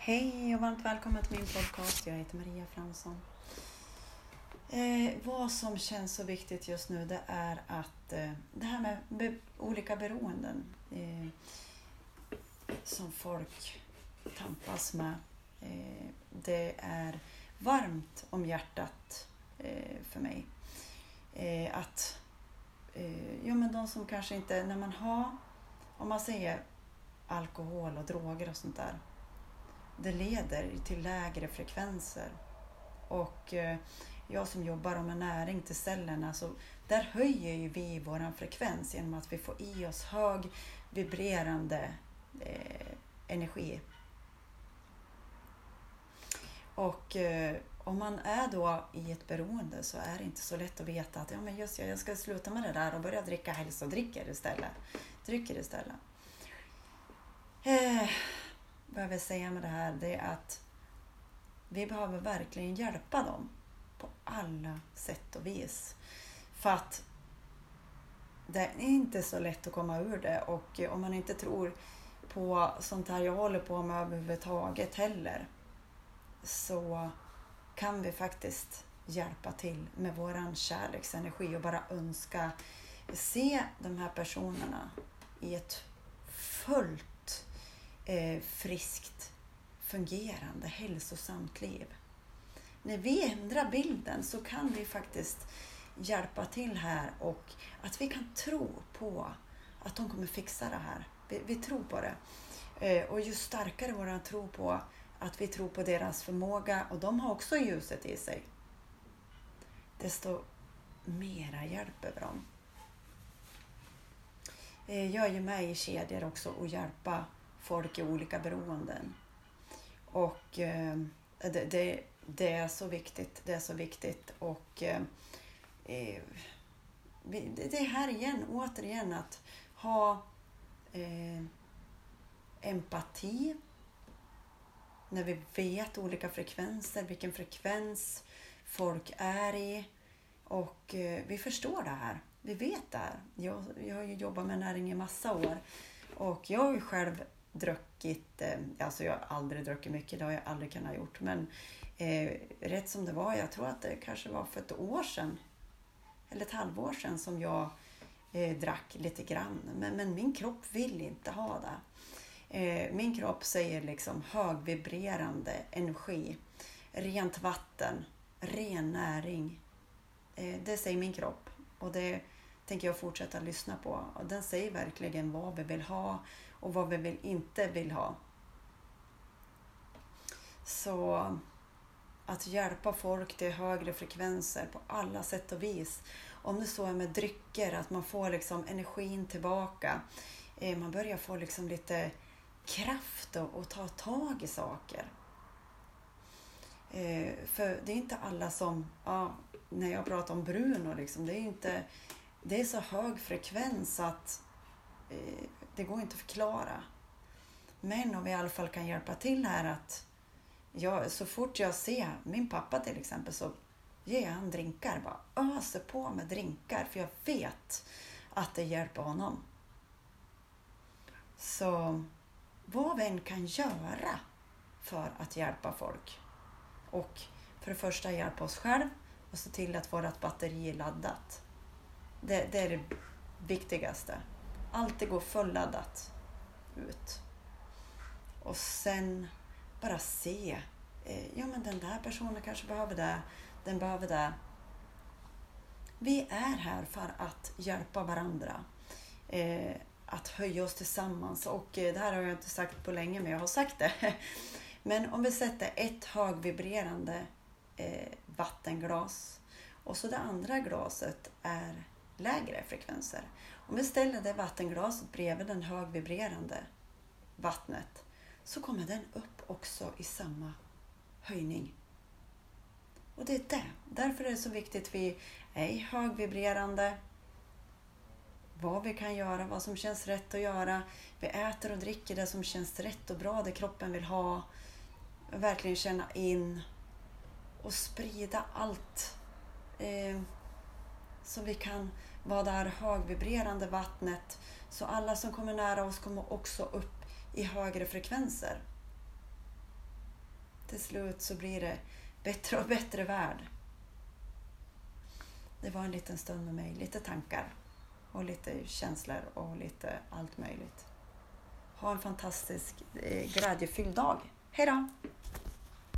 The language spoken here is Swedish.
Hej och varmt välkommen till min podcast. Jag heter Maria Fransson. Eh, vad som känns så viktigt just nu det är att eh, det här med be olika beroenden eh, som folk tampas med. Eh, det är varmt om hjärtat eh, för mig. Eh, att eh, ja, men de som kanske inte, när man har, om man säger alkohol och droger och sånt där det leder till lägre frekvenser. Och eh, jag som jobbar med näring till cellerna, så där höjer ju vi vår frekvens genom att vi får i oss hög vibrerande eh, energi. Och eh, om man är då i ett beroende så är det inte så lätt att veta att ja, men just jag ska sluta med det där och börja dricka hälsodrycker istället. Drycker istället. Eh, behöver jag vill säga med det här det är att vi behöver verkligen hjälpa dem på alla sätt och vis. För att det är inte så lätt att komma ur det och om man inte tror på sånt här jag håller på med överhuvudtaget heller så kan vi faktiskt hjälpa till med våran kärleksenergi och bara önska se de här personerna i ett fullt eh, friskt, fungerande, hälsosamt liv. När vi ändrar bilden så kan vi faktiskt hjälpa till här och att vi kan tro på att de kommer fixa det här. Vi, vi tror på det. Eh, och ju starkare vår tro på att vi tror på deras förmåga och de har också ljuset i sig, desto mera hjälper vi dem. Eh, jag är ju med i kedjor också och hjälpa folk i olika beroenden. Och eh, det, det, det, är så viktigt. Det är så viktigt. Och eh, eh det är här igen, återigen, att ha eh, empati när vi vet olika frekvenser, vilken frekvens folk är i. Och eh, vi förstår det här. Vi vet det här. Jag, jag har ju jobbat med näring i massa år och jag har ju själv druckit, eh, alltså jag har aldrig druckit mycket, det har jag aldrig kunnat gjort. Men eh, rätt som det var, jag tror att det kanske var för ett år sedan, eller ett halvår sedan som jag eh, drack lite grann. Men, men, min kropp vill inte ha det. Eh, min kropp säger liksom högvibrerande energi, rent vatten, ren näring. Eh, det säger min kropp och det tänker jag fortsätta lyssna på. Och den säger verkligen vad vi vill ha och vad vi vill, inte vill ha. Så att hjälpa folk till högre frekvenser på alla sätt och vis. Om det så är med drycker, att man får liksom energin tillbaka. Eh, man börjar få liksom lite kraft och, och ta tag i saker. Eh, för det är inte alla som, ja, när jag pratar om Bruno, liksom, det är inte det är så hög frekvens att Eh, det går inte att förklara. Men om vi i alla fall kan hjälpa till här att jag, så fort jag ser min pappa till exempel så ger han drinkar. Bara öser på med drinkar för jag vet att det hjälper honom. Så vad vi än kan göra för att hjälpa folk. Och för det första hjälpa oss själv och se till att vårt batteri är laddat. Det, det är det viktigaste. Alltid gå fulladdat ut. Och sen bara se. Eh, ja, men den där personen kanske behöver det. Den behöver det. Vi är här för att hjälpa varandra. Eh, att höja oss tillsammans. Och eh, det här har jag inte sagt på länge, men jag har sagt det. Men om vi sätter ett högvibrerande eh, vattenglas och så det andra glaset är lägre frekvenser. Om vi ställer det vattenglaset bredvid den högvibrerande vattnet så kommer den upp också i samma höjning. Och det är det. Därför är det så viktigt att vi är högvibrerande, vad vi kan göra, vad som känns rätt att göra. Vi äter och dricker det som känns rätt och bra, det kroppen vill ha. Verkligen känna in och sprida allt eh, så vi kan vara det här högvibrerande vattnet så alla som kommer nära oss kommer också upp i högre frekvenser. till slut så blir det bättre och bättre värld. Det var en liten stund med mig, lite tankar och lite känslor och lite allt möjligt. Ha en fantastisk eh, glädjefylld dag. Hej då!